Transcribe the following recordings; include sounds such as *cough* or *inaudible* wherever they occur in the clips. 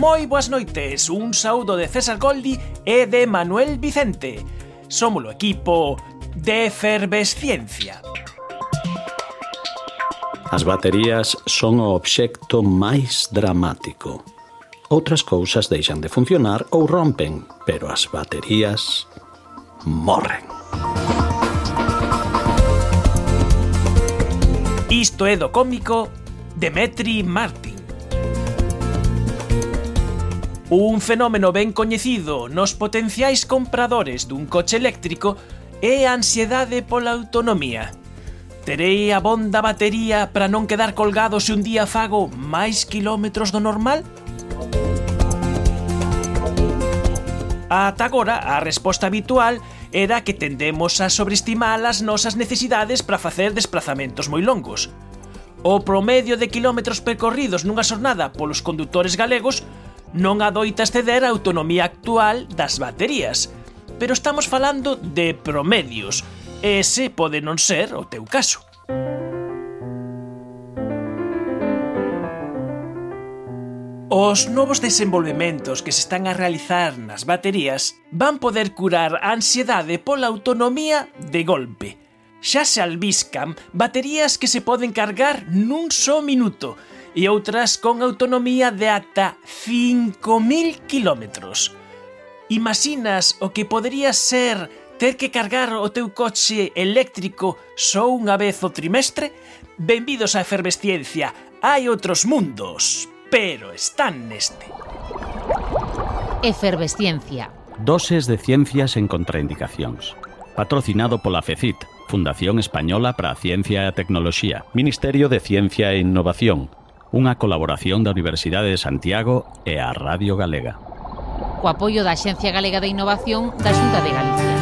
moi boas noites, un saúdo de César Goldi e de Manuel Vicente. Somos o equipo de Efervesciencia. As baterías son o obxecto máis dramático. Outras cousas deixan de funcionar ou rompen, pero as baterías morren. Isto é do cómico Demetri Martin. Un fenómeno ben coñecido nos potenciais compradores dun coche eléctrico é a ansiedade pola autonomía. Terei a bonda batería para non quedar colgado se un día fago máis quilómetros do normal? Ata agora, a resposta habitual era que tendemos a sobreestimar as nosas necesidades para facer desplazamentos moi longos. O promedio de quilómetros percorridos nunha xornada polos condutores galegos non adoita exceder a autonomía actual das baterías, pero estamos falando de promedios, e ese pode non ser o teu caso. Os novos desenvolvementos que se están a realizar nas baterías van poder curar a ansiedade pola autonomía de golpe. Xa se albiscan baterías que se poden cargar nun só minuto, e outras con autonomía de ata 5.000 kilómetros. Imaginas o que podería ser ter que cargar o teu coche eléctrico só unha vez o trimestre? Benvidos á efervesciencia. Hai outros mundos, pero están neste. Efervesciencia. Doses de ciencias en contraindicacións. Patrocinado pola FECIT, Fundación Española para a Ciencia e a Tecnoloxía, Ministerio de Ciencia e Innovación, unha colaboración da Universidade de Santiago e a Radio Galega. Co apoio da Xencia Galega de Innovación da Xunta de Galicia.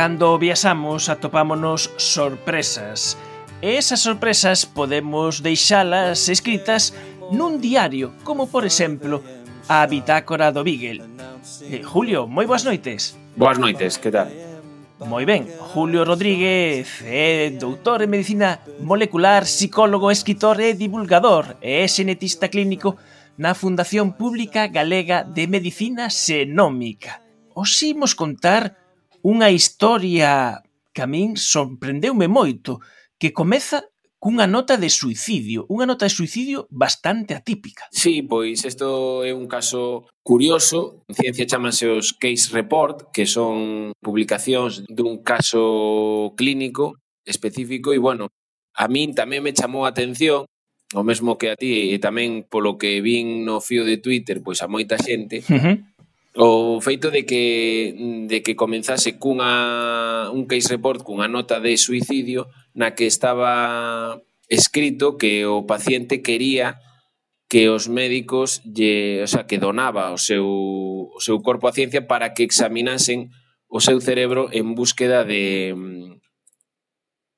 Cando viaxamos atopámonos sorpresas e esas sorpresas podemos deixalas escritas nun diario, como por exemplo a bitácora do Beagle. Eh, Julio, moi boas noites. Boas noites, que tal? Moi ben, Julio Rodríguez é doutor en medicina molecular, psicólogo, escritor e divulgador e é xenetista clínico na Fundación Pública Galega de Medicina Xenómica. Os imos contar unha historia que a min sorprendeume moito, que comeza cunha nota de suicidio, unha nota de suicidio bastante atípica. Sí, pois isto é un caso curioso, en ciencia chamanse os case report, que son publicacións dun caso clínico específico. E, bueno, a min tamén me chamou a atención o mesmo que a ti e tamén polo que vin no fío de Twitter, pois a moita xente, uh -huh O feito de que de que comenzase cunha un case report cunha nota de suicidio na que estaba escrito que o paciente quería que os médicos lle, o sea, que donaba o seu o seu corpo á ciencia para que examinasen o seu cerebro en búsqueda de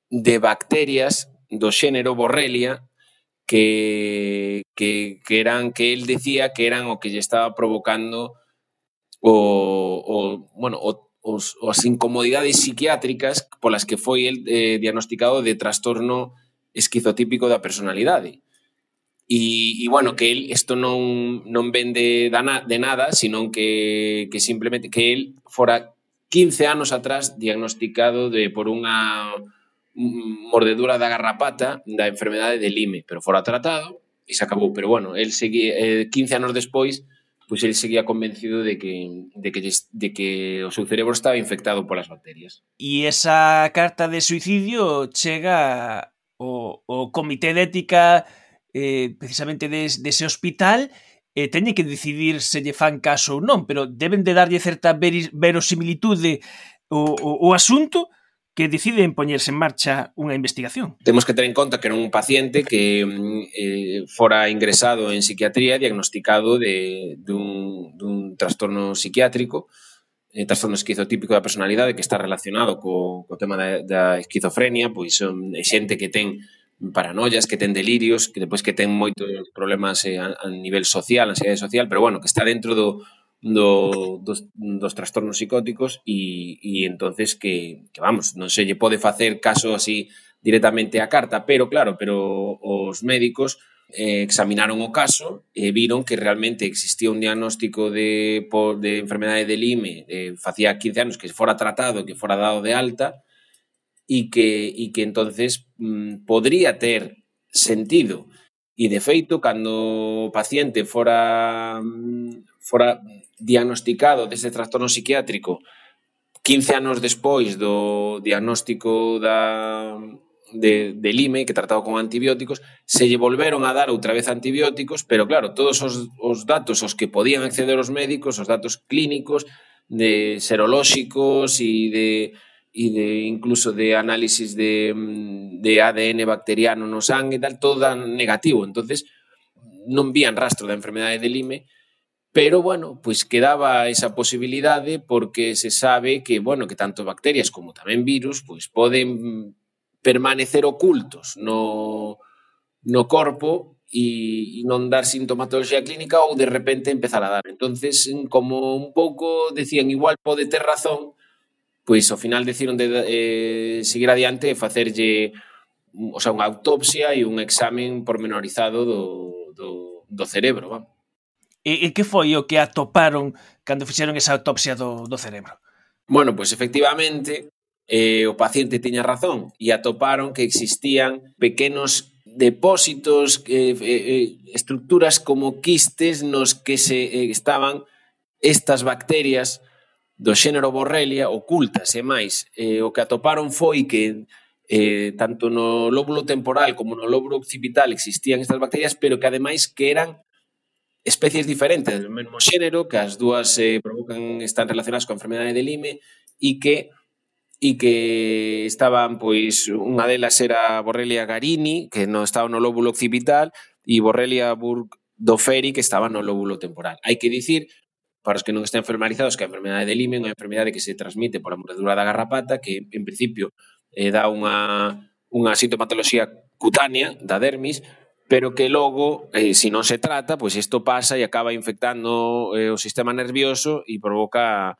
de bacterias do xénero Borrelia que que que eran que el decía que eran o que lle estaba provocando o, o bueno, o, os, as incomodidades psiquiátricas polas que foi el eh, diagnosticado de trastorno esquizotípico da personalidade. E, e bueno, que el isto non, non vende da de nada, senón que, que simplemente que el fora 15 anos atrás diagnosticado de por unha mordedura da garrapata da enfermedade de Lyme, pero fora tratado e se acabou. Pero bueno, el segui, eh, 15 anos despois pois el seguía convencido de que, de que, de que o seu cerebro estaba infectado polas bacterias. E esa carta de suicidio chega o, o comité de ética eh, precisamente des, dese hospital e eh, teñen que decidir se lle fan caso ou non, pero deben de darlle certa veris, verosimilitude o, o, o asunto, que deciden poñerse en marcha unha investigación. Temos que ter en conta que era un paciente que eh, fora ingresado en psiquiatría diagnosticado de, dun, dun trastorno psiquiátrico, eh, trastorno esquizotípico da personalidade que está relacionado co, co tema da, da esquizofrenia, pois son xente que ten paranoias, que ten delirios, que depois que ten moitos problemas eh, a, a nivel social, ansiedade social, pero bueno, que está dentro do, do, dos, dos trastornos psicóticos e, e entonces que, que vamos, non se lle pode facer caso así directamente a carta, pero claro, pero os médicos eh, examinaron o caso e viron que realmente existía un diagnóstico de, por, de enfermedade de Lyme eh, facía 15 anos que fora tratado, que fora dado de alta e que, e que entonces mm, podría ter sentido. E de feito, cando o paciente fora mm, fora diagnosticado dese trastorno psiquiátrico 15 anos despois do diagnóstico da, de, de Lime, que trataba con antibióticos, se lle volveron a dar outra vez antibióticos, pero claro, todos os, os datos os que podían acceder os médicos, os datos clínicos, de serolóxicos e de e de incluso de análisis de, de ADN bacteriano no sangue e tal, todo dan negativo. entonces non vían rastro da enfermedade de Lyme Pero, bueno, pois quedaba esa posibilidade porque se sabe que, bueno, que tanto bacterias como tamén virus pois poden permanecer ocultos no, no corpo e, e non dar sintomatoloxía clínica ou de repente empezar a dar. entonces como un pouco decían igual pode ter razón, pois ao final deciron de eh, seguir adiante e facerlle o sea, unha autopsia e un examen pormenorizado do, do, do cerebro, vamos. E, e que foi o que atoparon cando fixeron esa autopsia do, do cerebro? Bueno, pois pues efectivamente eh, o paciente tiña razón e atoparon que existían pequenos depósitos, eh, eh, estructuras como quistes nos que se eh, estaban estas bacterias do xénero Borrelia ocultas e máis. Eh, o que atoparon foi que eh, tanto no lóbulo temporal como no lóbulo occipital existían estas bacterias, pero que ademais que eran especies diferentes do mesmo xénero, que as dúas eh, provocan están relacionadas coa enfermedade de Lyme e que e que estaban, pois, unha delas era Borrelia garini, que no estaba no lóbulo occipital, e Borrelia burgdorferi, que estaba no lóbulo temporal. Hai que dicir, para os que non estén formalizados, que a enfermedade de Lyme é unha enfermedade que se transmite por a mordedura da garrapata, que, en principio, eh, dá unha, unha sintomatoloxía cutánea da dermis, pero que logo, eh, se si non se trata, pois pues isto pasa e acaba infectando eh, o sistema nervioso e provoca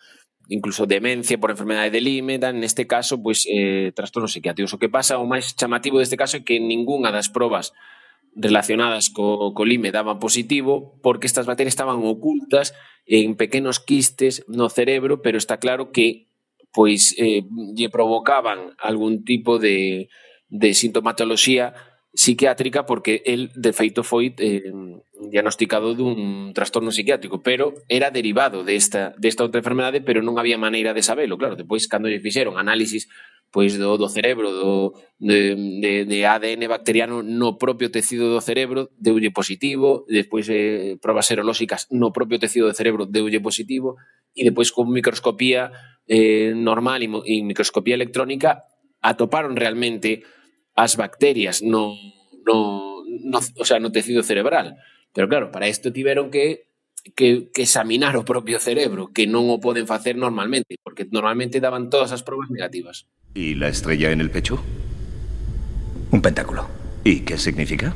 incluso demencia por enfermedade de Lyme, dan neste caso, pois, pues, eh, trastornos psiquiátricos. O que pasa, o máis chamativo deste caso é que ningunha das probas relacionadas co, co Lyme daban positivo porque estas bacterias estaban ocultas en pequenos quistes no cerebro, pero está claro que pois eh, lle provocaban algún tipo de, de sintomatoloxía psiquiátrica porque el de feito foi eh, diagnosticado dun trastorno psiquiátrico, pero era derivado desta, desta outra enfermedade, pero non había maneira de sabelo, claro, depois cando lle fixeron análisis pois do, do cerebro, do, de, de, de ADN bacteriano no propio tecido do cerebro, deulle positivo, despois eh, probas serolóxicas no propio tecido do cerebro, deulle positivo, e depois con microscopía eh, normal e, e microscopía electrónica atoparon realmente as bacterias no, no, no, o sea, no tecido cerebral. Pero claro, para isto tiveron que que, que examinar o propio cerebro, que non o poden facer normalmente, porque normalmente daban todas as probas negativas. ¿Y la estrella en el pecho? Un pentáculo. ¿Y qué significa?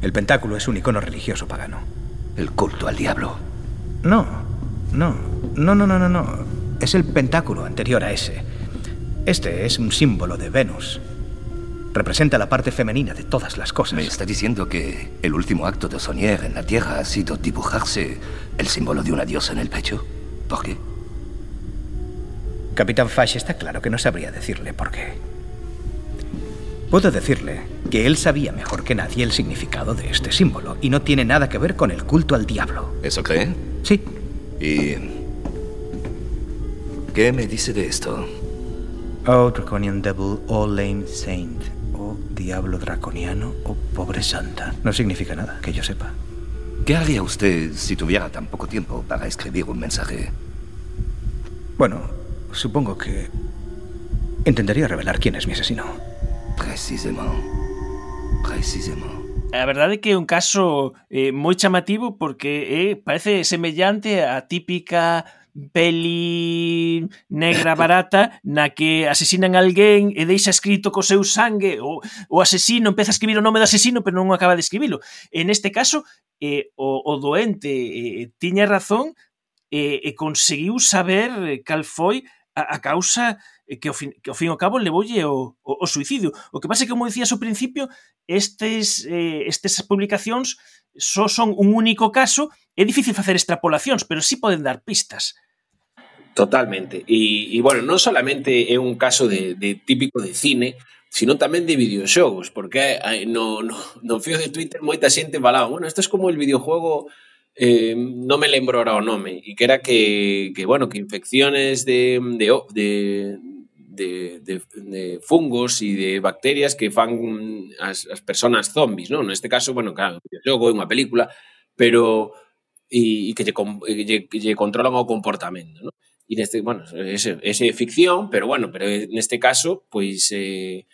El pentáculo es un icono religioso pagano. El culto al diablo. No, no, no, no, no, no, no. Es el pentáculo anterior a ese. Este es un símbolo de Venus. Representa la parte femenina de todas las cosas. Me está diciendo que el último acto de Sonier en la Tierra ha sido dibujarse el símbolo de una diosa en el pecho. ¿Por qué? Capitán Fash está claro que no sabría decirle por qué. Puedo decirle que él sabía mejor que nadie el significado de este símbolo y no tiene nada que ver con el culto al diablo. ¿Eso cree? Sí. ¿Y qué me dice de esto? Oh, Draconian Devil, oh lame saint, diablo draconiano, oh pobre santa. No significa nada, que yo sepa. ¿Qué haría usted si tuviera tan poco tiempo para escribir un mensaje? Bueno, supongo que intentaría revelar quién es mi asesino. Precisamente. Precisamente. A verdade é que é un caso eh, moi chamativo porque eh, parece semellante á típica peli negra barata na que asesinan alguén e deixa escrito co seu sangue o, o asesino, empeza a escribir o nome do asesino pero non acaba de escribilo. En este caso, eh, o, o doente eh, tiña razón e e conseguiu saber cal foi a, a causa que ao fin, que ao, fin ao cabo levoulle o, o, o suicidio. O que pasa é que, como dicías ao principio, estes, eh, estes publicacións só son un único caso, é difícil facer extrapolacións, pero sí poden dar pistas. Totalmente. E, e bueno, non solamente é un caso de, de típico de cine, sino tamén de videoxogos, porque no, no, no fío de Twitter moita xente falaba, bueno, isto é es como el videojuego eh, non me lembro ahora o nome, e que era que, que bueno, que infecciones de, de, de, de, de, de fungos e de bacterias que fan as, as personas zombies, non? Neste caso, bueno, claro, logo é unha película, pero e, e que lle, lle, lle controlan o comportamento, non? e neste, bueno, ese, ese ficción, pero bueno, pero neste caso, pois eh,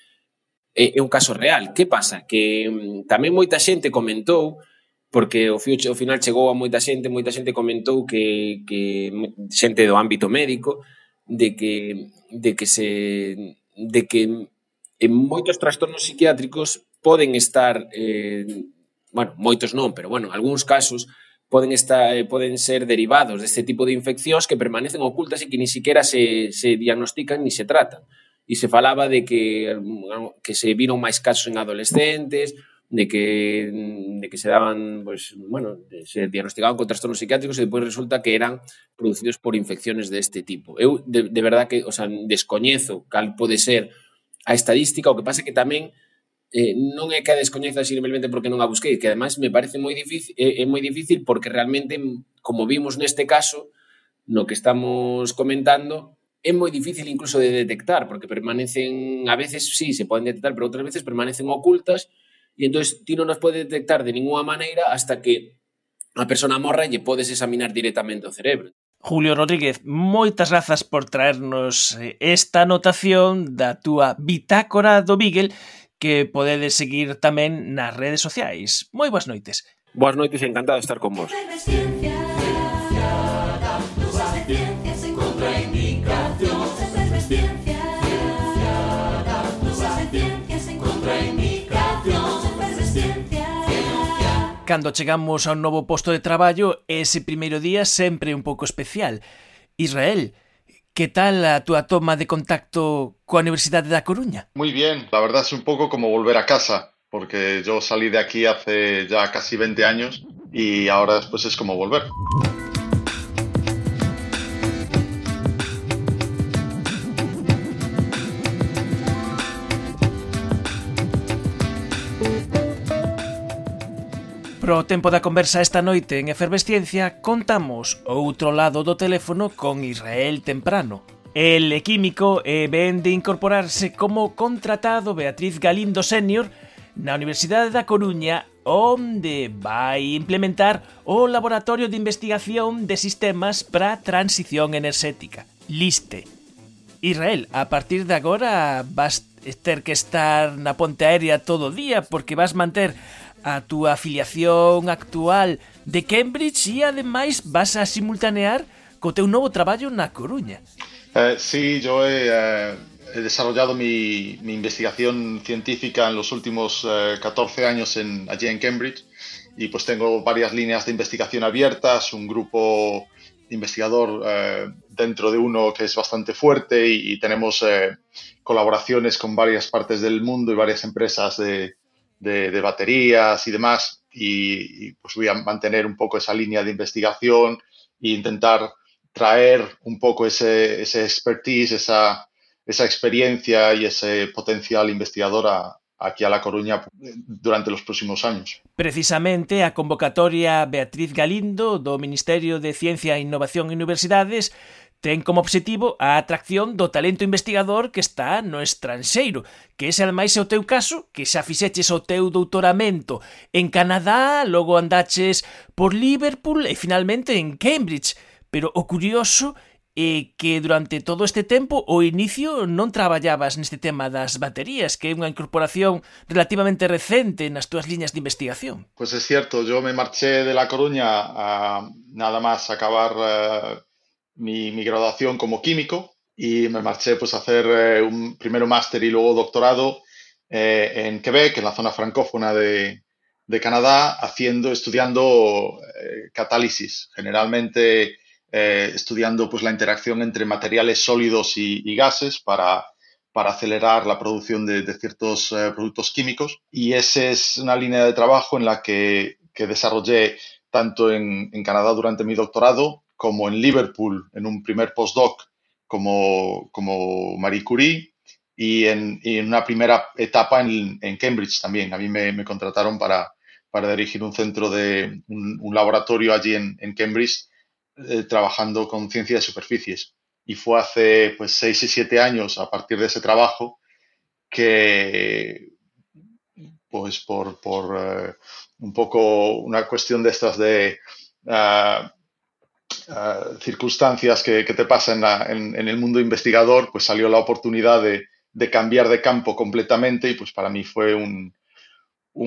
é, é un caso real. Que pasa? Que mm, tamén moita xente comentou porque o, future, o final chegou a moita xente, moita xente comentou que, que xente do ámbito médico de que de que se de que en moitos trastornos psiquiátricos poden estar eh, bueno, moitos non, pero bueno, algúns casos poden, estar, eh, poden ser derivados deste tipo de infeccións que permanecen ocultas e que ni siquiera se, se diagnostican ni se tratan. E se falaba de que, mm, que se viron máis casos en adolescentes, de que, mm, de que se daban, pues, bueno, se diagnosticaban con trastornos psiquiátricos e depois resulta que eran producidos por infecciones deste tipo. Eu, de, de verdad que, o sea, descoñezo cal pode ser a estadística, o que pasa que tamén eh, non é que a descoñeza simplemente porque non a busquei, que ademais me parece moi difícil, é, eh, é moi difícil porque realmente, como vimos neste caso, no que estamos comentando, é moi difícil incluso de detectar, porque permanecen, a veces sí, se poden detectar, pero outras veces permanecen ocultas, e entonces ti non nos pode detectar de ninguna maneira hasta que a persona morra lle podes examinar directamente o cerebro. Julio Rodríguez, moitas grazas por traernos eh, esta anotación da túa bitácora do Beagle que podedes seguir tamén nas redes sociais. Moi boas noites. Boas noites, encantado de estar con vos. Cando chegamos a un novo posto de traballo, ese primeiro día sempre un pouco especial. Israel, ¿Qué tal a tu toma de contacto con la Universidad de La Coruña? Muy bien, la verdad es un poco como volver a casa, porque yo salí de aquí hace ya casi 20 años y ahora después es como volver. Pro tempo da conversa esta noite en Efervesciencia contamos outro lado do teléfono con Israel Temprano. El é químico e ven de incorporarse como contratado Beatriz Galindo Senior na Universidade da Coruña onde vai implementar o Laboratorio de Investigación de Sistemas para Transición Enerxética, LISTE. Israel, a partir de agora vas ter que estar na ponte aérea todo o día porque vas manter a túa afiliación actual de Cambridge e ademais vas a simultanear co teu novo traballo na Coruña. Eh, sí, yo he, eh, desarrollado mi, investigación científica en los últimos eh, 14 años allí en Cambridge y pues tengo varias líneas de investigación abiertas, un grupo investigador eh, dentro de uno que es bastante fuerte y, tenemos colaboraciones con varias partes del mundo y varias empresas de, de, de baterías y demás, y, y, pues voy a mantener un poco esa línea de investigación e intentar traer un poco ese, ese expertise, esa, esa experiencia y ese potencial investigador a, aquí a La Coruña durante los próximos años. Precisamente a convocatoria Beatriz Galindo do Ministerio de Ciencia, Innovación e Universidades ten como obxectivo a atracción do talento investigador que está no estranxeiro, que ese ademais é o teu caso, que xa fixeches o teu doutoramento en Canadá, logo andaches por Liverpool e finalmente en Cambridge. Pero o curioso é que durante todo este tempo o inicio non traballabas neste tema das baterías, que é unha incorporación relativamente recente nas túas liñas de investigación. Pois pues é cierto, yo me marché de La Coruña a nada máis acabar uh mi, graduación como químico y me marché pues a hacer eh, un primero máster y luego doctorado eh, en Quebec, en la zona francófona de, de Canadá, haciendo, estudiando eh, catálisis, generalmente eh, estudiando pues la interacción entre materiales sólidos y, gases para, para, acelerar la producción de, de ciertos productos químicos. Y esa es una línea de trabajo en la que, que desarrollé tanto en, en, Canadá durante mi doctorado como en Liverpool en un primer postdoc como, como Marie Curie y en, en, una primera etapa en, en, Cambridge también. A mí me, contrataron para, para, dirigir un centro de un, laboratorio allí en, en Cambridge eh, trabajando con ciencia de superficies. Y fue hace pues seis y siete años a partir de ese trabajo que pues por, por uh, un poco una cuestión de estas de uh, uh, circunstancias que, te pasan en, el mundo investigador, pues salió la oportunidad de, cambiar de campo completamente y pues para mí fue un,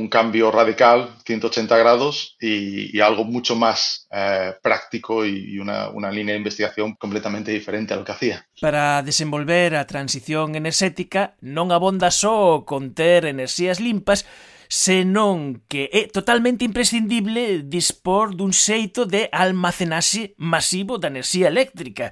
cambio radical, 180 grados, y, algo mucho más eh, práctico y una, línea de investigación completamente diferente a lo que hacía. Para desenvolver a transición enerxética non abonda só con ter enerxías limpas, senón que é totalmente imprescindible dispor dun xeito de almacenaxe masivo da enerxía eléctrica.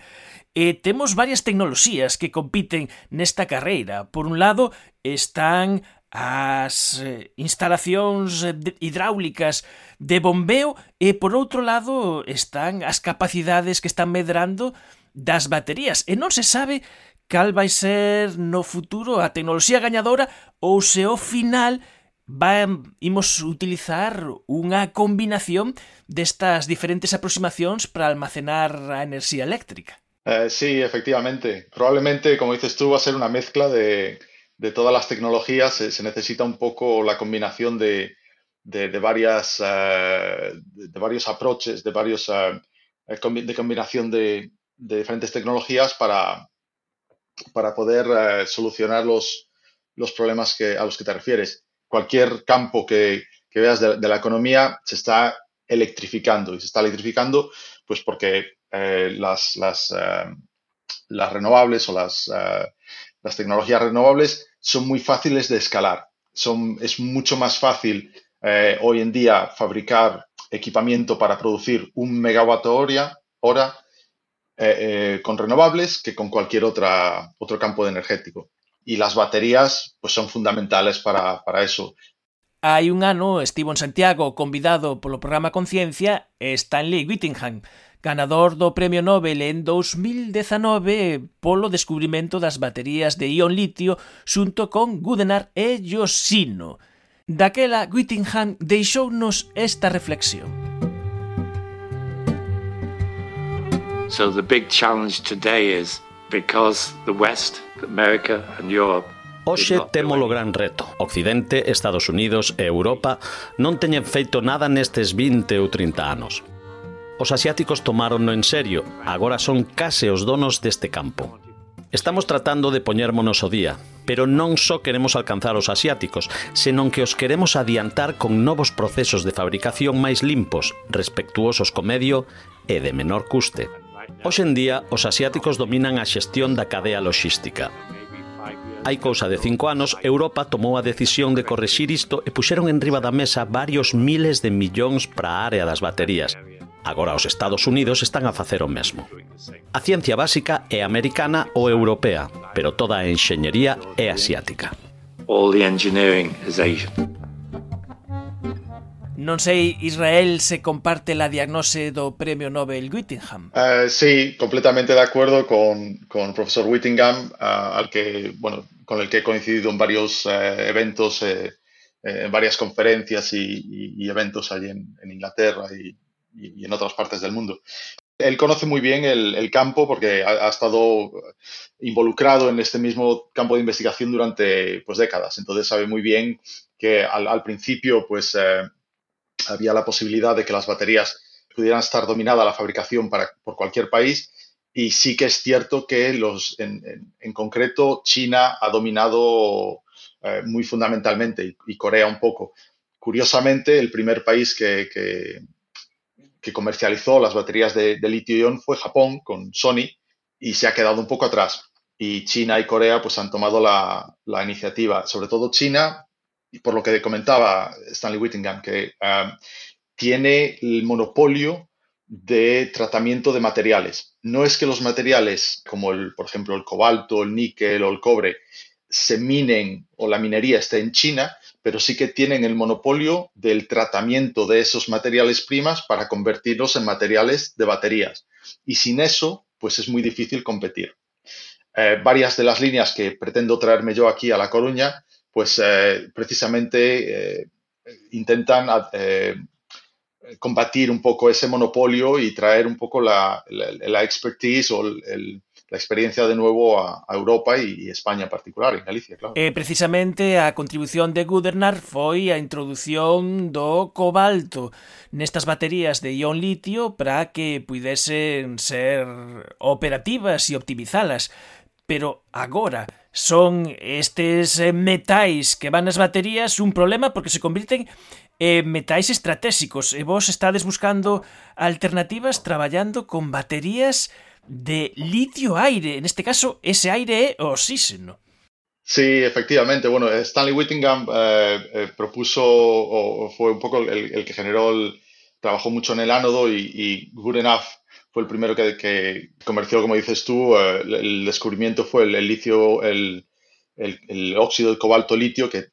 E temos varias tecnoloxías que compiten nesta carreira. Por un lado, están as eh, instalacións hidráulicas de bombeo e por outro lado están as capacidades que están medrando das baterías e non se sabe cal vai ser no futuro a tecnoloxía gañadora ou se o final vai, imos utilizar unha combinación destas diferentes aproximacións para almacenar a enerxía eléctrica. Eh, sí, efectivamente. Probablemente, como dices tú, va a ser una mezcla de, de todas las tecnologías se, necesita un poco la combinación de, de, de varias, uh, de, varios approaches, de varios uh, de combinación de, diferentes tecnologías para, para poder solucionar los, problemas a los que te refieres. Cualquier campo que, veas de, la economía se está electrificando y se está electrificando pues porque eh, las, las, renovables o las las tecnologías renovables son muy fáciles de escalar. Es mucho más fácil eh, hoy en día fabricar equipamiento para producir un megawatt hora, eh, eh, con renovables que con cualquier otro campo de energético. y las baterías pues son fundamentales para, para eso. Hai un ano estivo en Santiago convidado polo programa Conciencia Stanley Whittingham, ganador do Premio Nobel en 2019 polo descubrimento das baterías de ion litio xunto con Gudenar e Yoshino. Daquela, Whittingham deixounos esta reflexión. So the big challenge today is because the West Oxe temos o gran reto. Occidente, Estados Unidos e Europa non teñen feito nada nestes 20 ou 30 anos. Os asiáticos tomaronno en serio, agora son case os donos deste campo. Estamos tratando de poñérmonos o día, pero non só queremos alcanzar os asiáticos, senón que os queremos adiantar con novos procesos de fabricación máis limpos, respectuosos co medio e de menor custe. Hoxe en día, os asiáticos dominan a xestión da cadea loxística. Hai cousa de cinco anos, Europa tomou a decisión de correxir isto e puxeron en riba da mesa varios miles de millóns para a área das baterías. Agora os Estados Unidos están a facer o mesmo. A ciencia básica é americana ou europea, pero toda a enxeñería é asiática. All the engineering is Asian. Non sei, Israel se comparte la diagnose do Premio Nobel Whittingham. Uh, sí, completamente de acuerdo con, con el profesor Whittingham, uh, al que, bueno, con el que he coincidido en varios uh, eventos, en varias conferencias y, y, y eventos allí en, en Inglaterra y, y en otras partes del mundo. Él conoce muy bien el, el campo porque ha, ha, estado involucrado en este mismo campo de investigación durante pues, décadas. Entonces sabe muy bien que al, al principio pues, eh, había la posibilidad de que las baterías pudieran estar dominadas la fabricación para, por cualquier país. Y sí que es cierto que los, en, en, concreto China ha dominado eh, muy fundamentalmente y, Corea un poco. Curiosamente, el primer país que, que comercializó las baterías de, litio-ion fue Japón con Sony y se ha quedado un poco atrás. Y China y Corea pues han tomado la, iniciativa, sobre todo China, por lo que comentaba Stanley Whittingham, que um, tiene el monopolio de tratamiento de materiales. No es que los materiales, como el, por ejemplo el cobalto, el níquel o el cobre, se minen o la minería esté en China, pero sí que tienen el monopolio del tratamiento de esos materiales primas para convertirlos en materiales de baterías. Y sin eso, pues es muy difícil competir. Eh, varias de las líneas que pretendo traerme yo aquí a La Coruña, pues eh, precisamente eh, intentan combatir un poco ese monopolio y traer un poco la, expertise o la experiencia de nuevo a, Europa y, España en particular, en Galicia, claro. Eh, precisamente a contribución de Gudernar foi a introducción do cobalto nestas baterías de ion litio para que puidesen ser operativas e optimizalas. Pero agora son estes metais que van nas baterías un problema porque se convirten e metais estratégicos e vos estades buscando alternativas traballando con baterías de litio-aire. En este caso, ese aire é oxígeno. Sí, efectivamente. Bueno, Stanley Whittingham eh, eh, propuso, o, fue un poco el, que generó, el, trabajó mucho en el ánodo y Good Enough fue el primero que, comerció, como dices tú, eh, el descubrimiento fue el, el óxido de cobalto litio, que,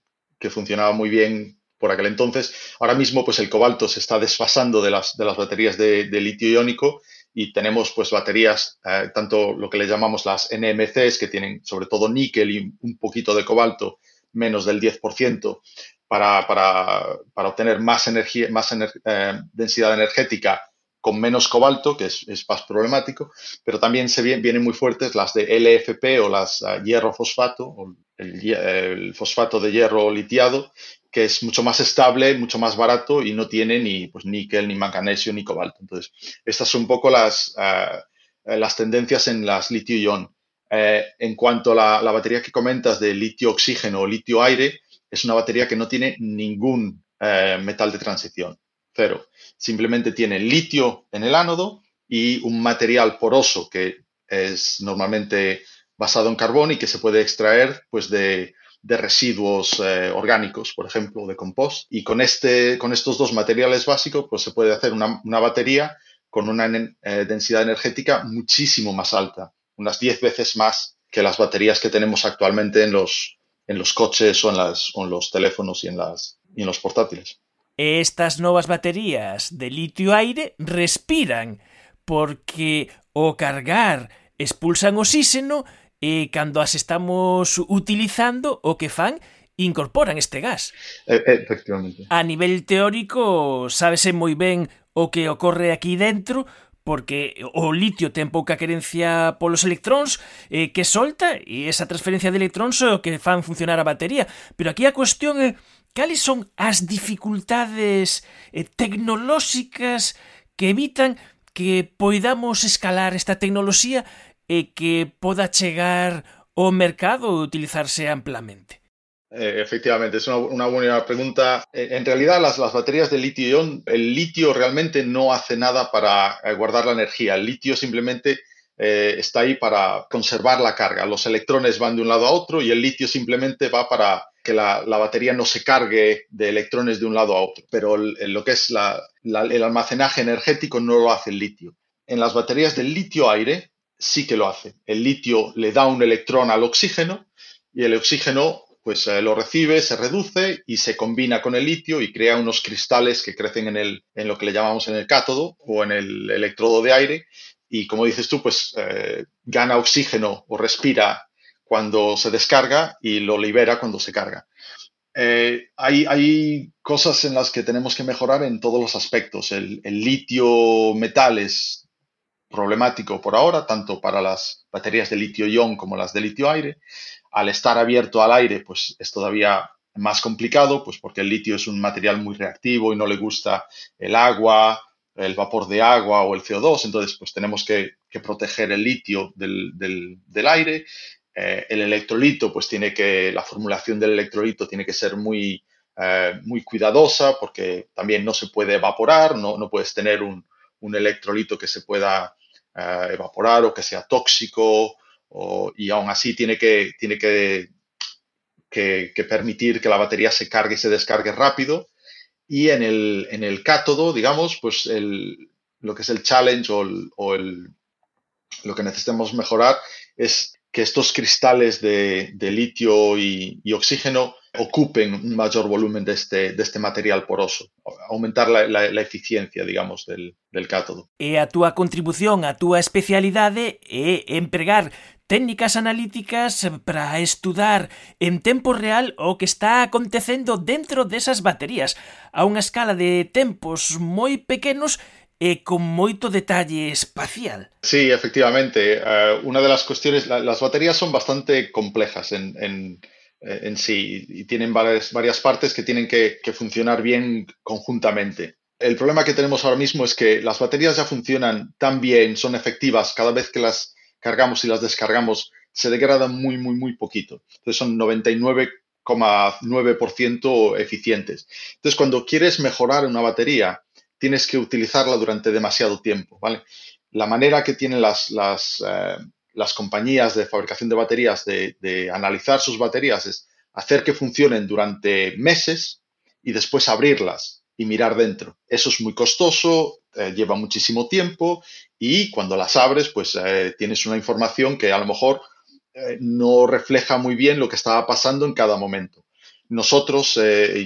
funcionaba muy bien por aquel entonces. Ahora mismo, pues el cobalto se está desfasando de las, de las baterías de, litio iónico y tenemos pues baterías, eh, tanto lo que le llamamos las NMCs, que tienen sobre todo níquel y un poquito de cobalto, menos del 10%, para, para, para obtener más, energía, más eh, densidad energética con menos cobalto, que es, es, más problemático, pero también se vienen, muy fuertes las de LFP o las uh, hierro fosfato, o el, fosfato de hierro litiado, que es mucho más estable, mucho más barato y no tiene ni pues, níquel, ni manganesio, ni cobalto. Entonces, estas son un poco las, eh, las tendencias en las litio-ion. Eh, en cuanto a la, batería que comentas de litio-oxígeno o litio-aire, es una batería que no tiene ningún eh, metal de transición, cero. Simplemente tiene litio en el ánodo y un material poroso que es normalmente basado en carbón y que se puede extraer pues, de, de residuos eh, orgánicos, por ejemplo, de compost. Y con, este, con estos dos materiales básicos, pues se puede hacer una, una batería con una eh, densidad energética muchísimo más alta, unas 10 veces más que las baterías que tenemos actualmente en los, en los coches o en, las, los teléfonos y en, las, y en los portátiles. E estas novas baterías de litio-aire respiran, porque o cargar expulsan oxíxeno e cando as estamos utilizando o que fan incorporan este gas. Efectivamente. A nivel teórico, sábese moi ben o que ocorre aquí dentro, porque o litio ten pouca querencia polos electróns eh, que solta e esa transferencia de electróns é o que fan funcionar a batería. Pero aquí a cuestión é Cales son as dificultades eh, tecnolóxicas que evitan que poidamos escalar esta tecnoloxía e que poda chegar ao mercado e utilizarse amplamente? Eh, efectivamente, es una, una, buena pregunta. Eh, en realidad, las, las baterías de litio-ion, el litio realmente no hace nada para eh, guardar la energía. El litio simplemente eh, está ahí para conservar la carga. Los electrones van de un lado a otro y el litio simplemente va para que la, la batería no se cargue de electrones de un lado a otro. Pero lo que es el almacenaje energético no lo hace el litio. En las baterías del litio-aire, sí que lo hace. El litio le da un electrón al oxígeno y el oxígeno pues eh, lo recibe, se reduce y se combina con el litio y crea unos cristales que crecen en, el, en lo que le llamamos en el cátodo o en el electrodo de aire y como dices tú, pues eh, gana oxígeno o respira cuando se descarga y lo libera cuando se carga. Eh, hay, cosas en las que tenemos que mejorar en todos los aspectos. El, litio metales problemático por ahora, tanto para las baterías de litio-ion como las de litio-aire. Al estar abierto al aire, pues es todavía más complicado, pues porque el litio es un material muy reactivo y no le gusta el agua, el vapor de agua o el CO2, entonces pues tenemos que, proteger el litio del, aire. Eh, el electrolito, pues tiene que, la formulación del electrolito tiene que ser muy, eh, muy cuidadosa porque también no se puede evaporar, no, no puedes tener un, un electrolito que se pueda eh, evaporar o que sea tóxico y aún así tiene que, tiene que, que, permitir que la batería se cargue y se descargue rápido. Y en el, en el cátodo, digamos, pues el, lo que es el challenge o, el, lo que necesitamos mejorar es que estos cristales de, de litio y, y, oxígeno ocupen un mayor volumen de este, de este material poroso, aumentar la, la, la eficiencia, digamos, del, del cátodo. E a túa contribución, a túa especialidade é empregar técnicas analíticas para estudar en tempo real o que está acontecendo dentro desas baterías a unha escala de tempos moi pequenos e con moito detalle espacial. Sí, efectivamente. Uh, una de las cuestiones, la, las baterías son bastante complejas en, eh, sí y tienen varias, varias partes que tienen que, que funcionar bien conjuntamente. El problema que tenemos ahora mismo es que las baterías ya funcionan tan bien, son efectivas cada vez que las cargamos y las descargamos, se degradan muy, muy, muy poquito. Entonces son 99,9% eficientes. Entonces, cuando quieres mejorar una batería, tienes que utilizarla durante demasiado tiempo. La manera que tienen las, las, eh, las compañías de fabricación de baterías de, analizar sus baterías es hacer que funcionen durante meses y después abrirlas y mirar dentro. Eso es muy costoso, eh, lleva muchísimo tiempo y cuando las abres, pues eh, tienes una información que a lo mejor no refleja muy bien lo que estaba pasando en cada momento. Nosotros,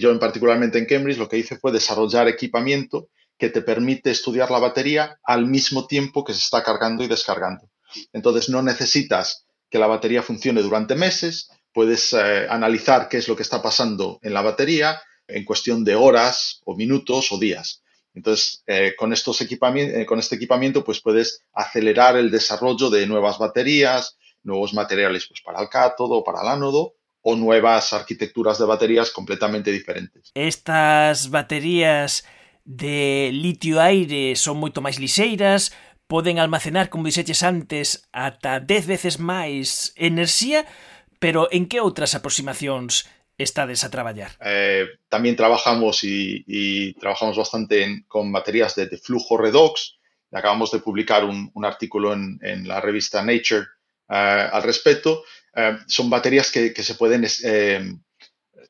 yo en particularmente en Cambridge, lo que hice fue desarrollar equipamiento que te permite estudiar la batería al mismo tiempo que se está cargando y descargando. Entonces no necesitas que la batería funcione durante meses, puedes analizar qué es lo que está pasando en la batería en cuestión de horas o minutos o días. Entonces, eh, eh, con este equipamiento, pues puedes acelerar el desarrollo de nuevas baterías, nuevos materiales pues, para el cátodo, para el ánodo o nuevas arquitecturas de baterías completamente diferentes. Estas baterías de litio-aire son moito máis lixeiras, poden almacenar, como dixeches antes, ata 10 veces máis enerxía, pero en que outras aproximacións estades a traballar? Eh, también trabajamos y, y trabajamos bastante en, con baterías de, de, flujo redox. Acabamos de publicar un, un artículo en, en, la revista Nature eh, al respecto. Eh, son baterías que, que se pueden eh,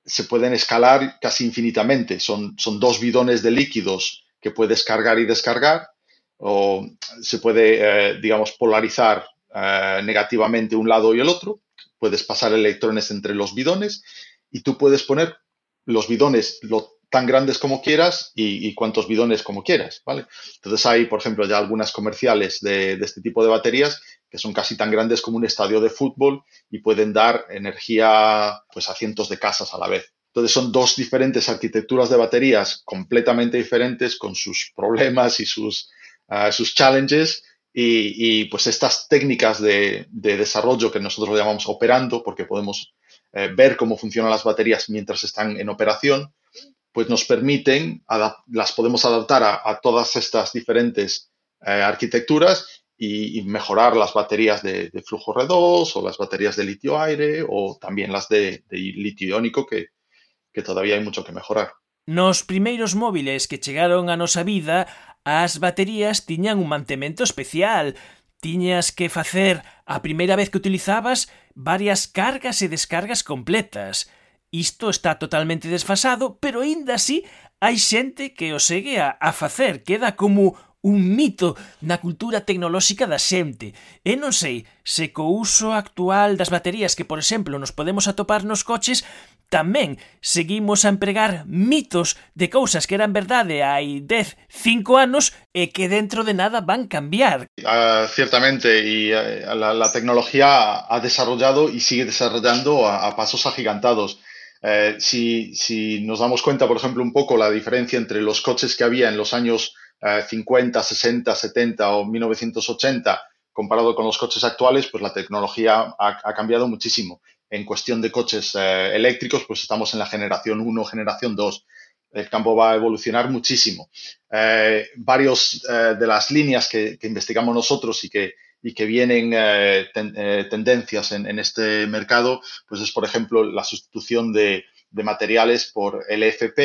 se pueden escalar casi infinitamente. Son, son dos bidones de líquidos que puedes cargar y descargar o se puede, digamos, polarizar negativamente un lado y el otro. Puedes pasar electrones entre los bidones y tú puedes poner los bidones lo tan grandes como quieras y, y, cuantos bidones como quieras, ¿vale? Entonces hay, por ejemplo, ya algunas comerciales de, de, este tipo de baterías que son casi tan grandes como un estadio de fútbol y pueden dar energía pues a cientos de casas a la vez. Entonces son dos diferentes arquitecturas de baterías completamente diferentes con sus problemas y sus, uh, sus challenges y, pues estas técnicas de, de desarrollo que nosotros llamamos operando porque podemos eh, ver cómo funcionan las baterías mientras están en operación, pues nos permiten, las podemos adaptar a, a todas estas diferentes eh, arquitecturas y, y mejorar las baterías de, de, flujo R2 o las baterías de litio-aire o también las de, de litio iónico que, que todavía hai mucho que mejorar. Nos primeiros móviles que chegaron a nosa vida, as baterías tiñan un mantemento especial. Tiñas que facer a primeira vez que utilizabas varias cargas e descargas completas. Isto está totalmente desfasado, pero aínda así hai xente que o segue a, a facer. Queda como un mito na cultura tecnolóxica da xente. E non sei se co uso actual das baterías que, por exemplo, nos podemos atopar nos coches, tamén seguimos a empregar mitos de cousas que eran verdade hai 10, 5 anos e que dentro de nada van cambiar. Uh, ciertamente, y uh, la, la tecnología ha desarrollado y sigue desarrollando a, a pasos agigantados. Eh, si, si nos damos cuenta, por ejemplo, un poco la diferencia entre los coches que había en los años 50, 60, 70 o 1980 comparado con los coches actuales, pues la tecnología ha, cambiado muchísimo. En cuestión de coches eh, eléctricos, pues estamos en la generación 1, generación 2. El campo va a evolucionar muchísimo. Eh, varios eh, de las líneas que, investigamos nosotros y que, vienen eh, ten, tendencias en, en, este mercado, pues es, por ejemplo, la sustitución de, de materiales por LFP,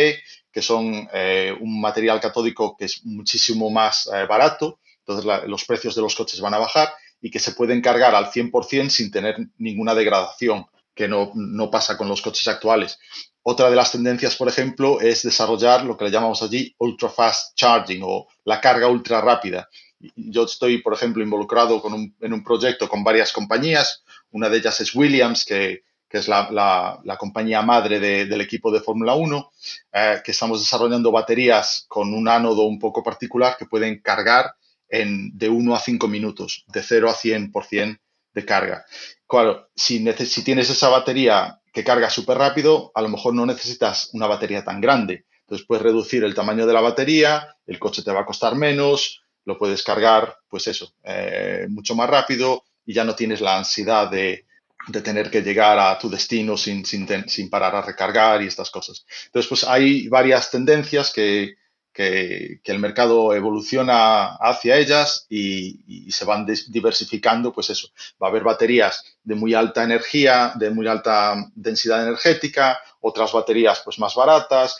que son eh, un material catódico que es muchísimo más eh, barato, entonces los precios de los coches van a bajar y que se pueden cargar al 100% sin tener ninguna degradación, que no, no pasa con los coches actuales. Otra de las tendencias, por ejemplo, es desarrollar lo que le llamamos allí ultra fast charging o la carga ultra rápida. Yo estoy, por ejemplo, involucrado con un, en un proyecto con varias compañías. Una de ellas es Williams, que, que es la, la, compañía madre de, del equipo de Fórmula 1, eh, que estamos desarrollando baterías con un ánodo un poco particular que pueden cargar en, de 1 a 5 minutos, de 0 a 100% de carga. Claro, si, si tienes esa batería que carga súper rápido, a lo mejor no necesitas una batería tan grande. Entonces puedes reducir el tamaño de la batería, el coche te va a costar menos, lo puedes cargar, pues eso, eh, mucho más rápido y ya no tienes la ansiedad de, de tener que llegar a tu destino sin, sin, sin, parar a recargar y estas cosas. Entonces, pues hay varias tendencias que, que, el mercado evoluciona hacia ellas y, y, se van diversificando, pues eso, va a haber baterías de muy alta energía, de muy alta densidad energética, otras baterías pues más baratas,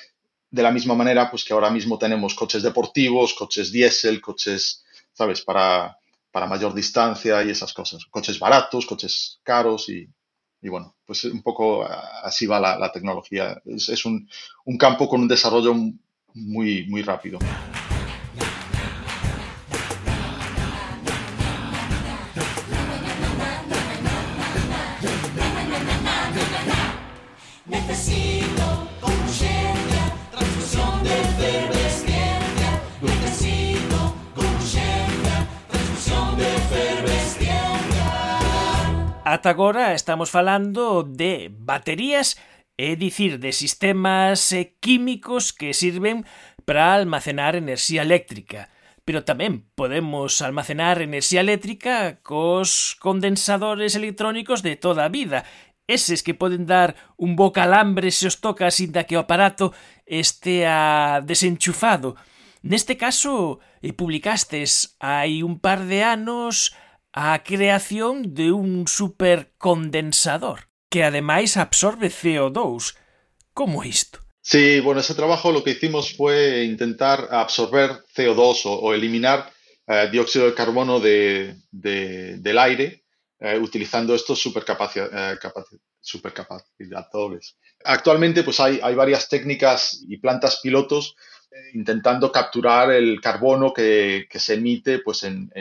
de la misma manera pues que ahora mismo tenemos coches deportivos, coches diésel, coches, ¿sabes?, para, para mayor distancia y esas cosas. Coches baratos, coches caros y, y bueno, pues un poco así va la, tecnología. Es, un, un, campo con un desarrollo muy, muy rápido. Ata agora estamos falando de baterías, é dicir, de sistemas eh, químicos que sirven para almacenar enerxía eléctrica. Pero tamén podemos almacenar enerxía eléctrica cos condensadores electrónicos de toda a vida, eses que poden dar un bo calambre se os toca sinda que o aparato estea desenchufado. Neste caso, eh, publicastes hai un par de anos a creación de un supercondensador que ademais absorbe CO2. Como isto? Sí, bueno, ese trabajo lo que hicimos fue intentar absorber CO2 o, eliminar eh, dióxido de carbono de, de, del aire eh, utilizando estos supercapacitadores. Eh, supercapacitadores. Actualmente pues hay, varias técnicas y plantas pilotos eh, intentando capturar el carbono que, se emite pues en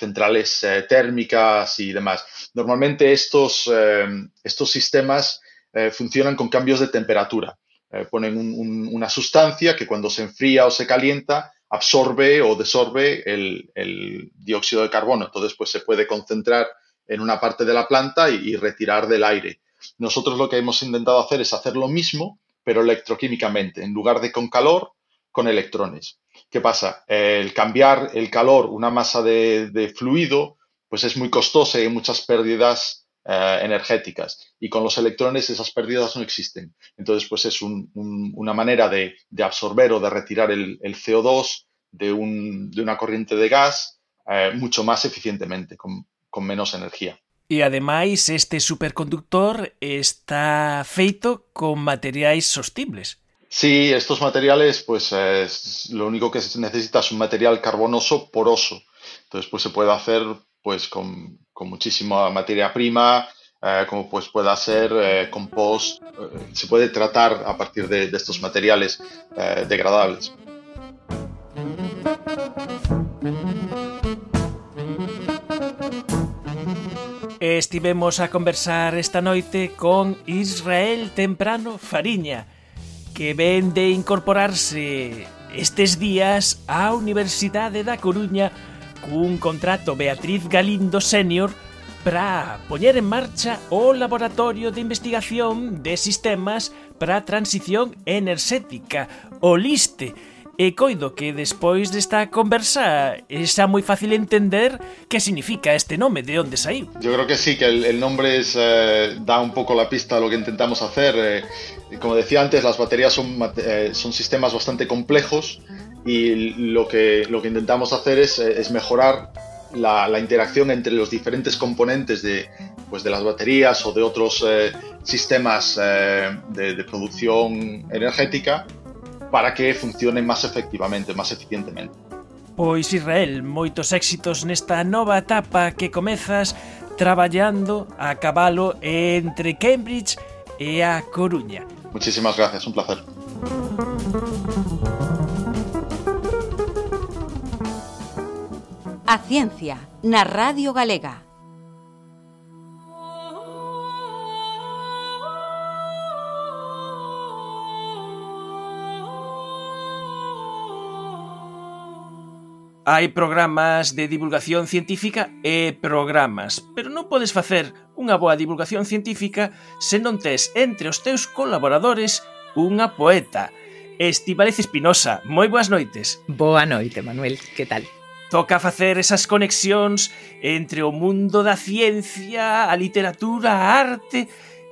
centrales eh, térmicas y demás. Normalmente estos, eh, estos sistemas eh, funcionan con cambios de temperatura. Ponen un, un, una sustancia que cuando se enfría o se calienta absorbe o desorbe el, el, dióxido de carbono. Entonces, pues se puede concentrar en una parte de la planta y, y retirar del aire. Nosotros lo que hemos intentado hacer es hacer lo mismo, pero electroquímicamente. En lugar de con calor, con electrones. ¿Qué pasa? El cambiar el calor, una masa de, fluido, pues es muy costoso y hay muchas pérdidas eh, energéticas. Y con los electrones esas pérdidas no existen. Entonces, pues es un, un, una manera de, absorber o de retirar el, el CO2 de, un, de, una corriente de gas eh, mucho más eficientemente, con, menos energía. E ademais este superconductor está feito con materiais sostibles. Sí, estos materiales, pues eh, lo único que se necesita es un material carbonoso poroso. Entonces, pues se puede hacer pues con, con muchísima materia prima, eh, como pues pueda ser eh, compost, se puede tratar a partir de, de estos materiales degradables. Estivemos a conversar esta noite con Israel Temprano Fariña, que ven de incorporarse estes días á Universidade da Coruña cun contrato Beatriz Galindo Senior para poñer en marcha o Laboratorio de Investigación de Sistemas para a Transición Enerxética, o LISTE, E coido que despois desta conversa xa moi fácil entender que significa este nome, de onde saiu. Yo creo que sí, que el, nombre eh, da un poco la pista a lo que intentamos hacer. Eh, como decía antes, las baterías son, eh, sistemas bastante complejos y lo que, intentamos hacer es, eh, mejorar la, interacción entre los diferentes componentes de, pues de las baterías o de otros eh, sistemas eh, de, de producción energética para que funcione máis efectivamente, máis eficientemente. Pois Israel, moitos éxitos nesta nova etapa que comezas traballando a cabalo entre Cambridge e a Coruña. Muchísimas gracias, un placer. A ciencia na Radio Galega. Hai programas de divulgación científica e programas, pero non podes facer unha boa divulgación científica se non tes entre os teus colaboradores unha poeta. Estibaliz Espinosa, moi boas noites. Boa noite, Manuel, que tal? Toca facer esas conexións entre o mundo da ciencia, a literatura, a arte,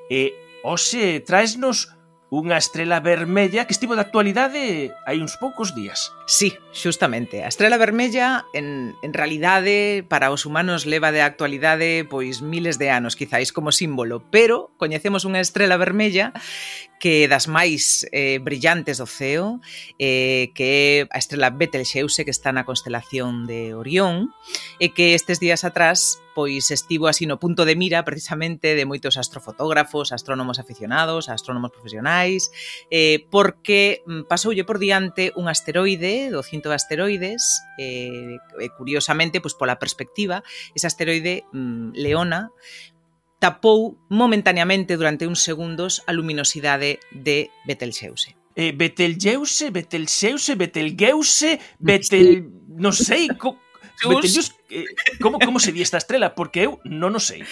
e hoxe traesnos Unha estrela vermella que estivo de actualidade hai uns poucos días. Sí, xustamente. A estrela vermella, en, en realidade, para os humanos leva de actualidade pois miles de anos, quizáis como símbolo, pero coñecemos unha estrela vermella que das máis eh, brillantes do ceo, eh, que é a estrela Betelgeuse, que está na constelación de Orión, e que estes días atrás pois estivo así no punto de mira precisamente de moitos astrofotógrafos, astrónomos aficionados, astrónomos profesionais, eh, porque mm, pasoulle por diante un asteroide, do cinto de asteroides, eh, curiosamente, pois pola perspectiva, ese asteroide mm, Leona, tapou momentaneamente durante uns segundos a luminosidade de Betelgeuse. Eh, Betelgeuse, Betelgeuse, Betelgeuse, Betel... non sei, co... Betelgeuse, eh, como, como se di esta estrela? Porque eu non o sei.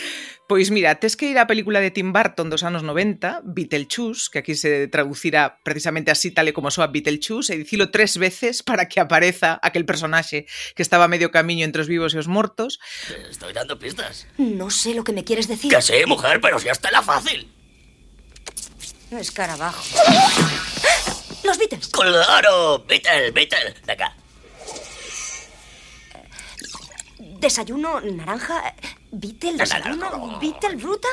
Pois mira, tes que ir á película de Tim Burton dos anos 90, Beetlejuice, que aquí se traducirá precisamente así tal e como soa Beetlejuice, e dicilo tres veces para que apareza aquel personaxe que estaba a medio camiño entre os vivos e os mortos. Te estoy dando pistas. No sé lo que me quieres decir. Que sé, mujer, pero si hasta la fácil. Escarabajo. Los Beatles. Claro, Beetle, Beetle. De Desayuno naranja. Beetle, No, no, no, desayuno. no, no. Beetle fruta.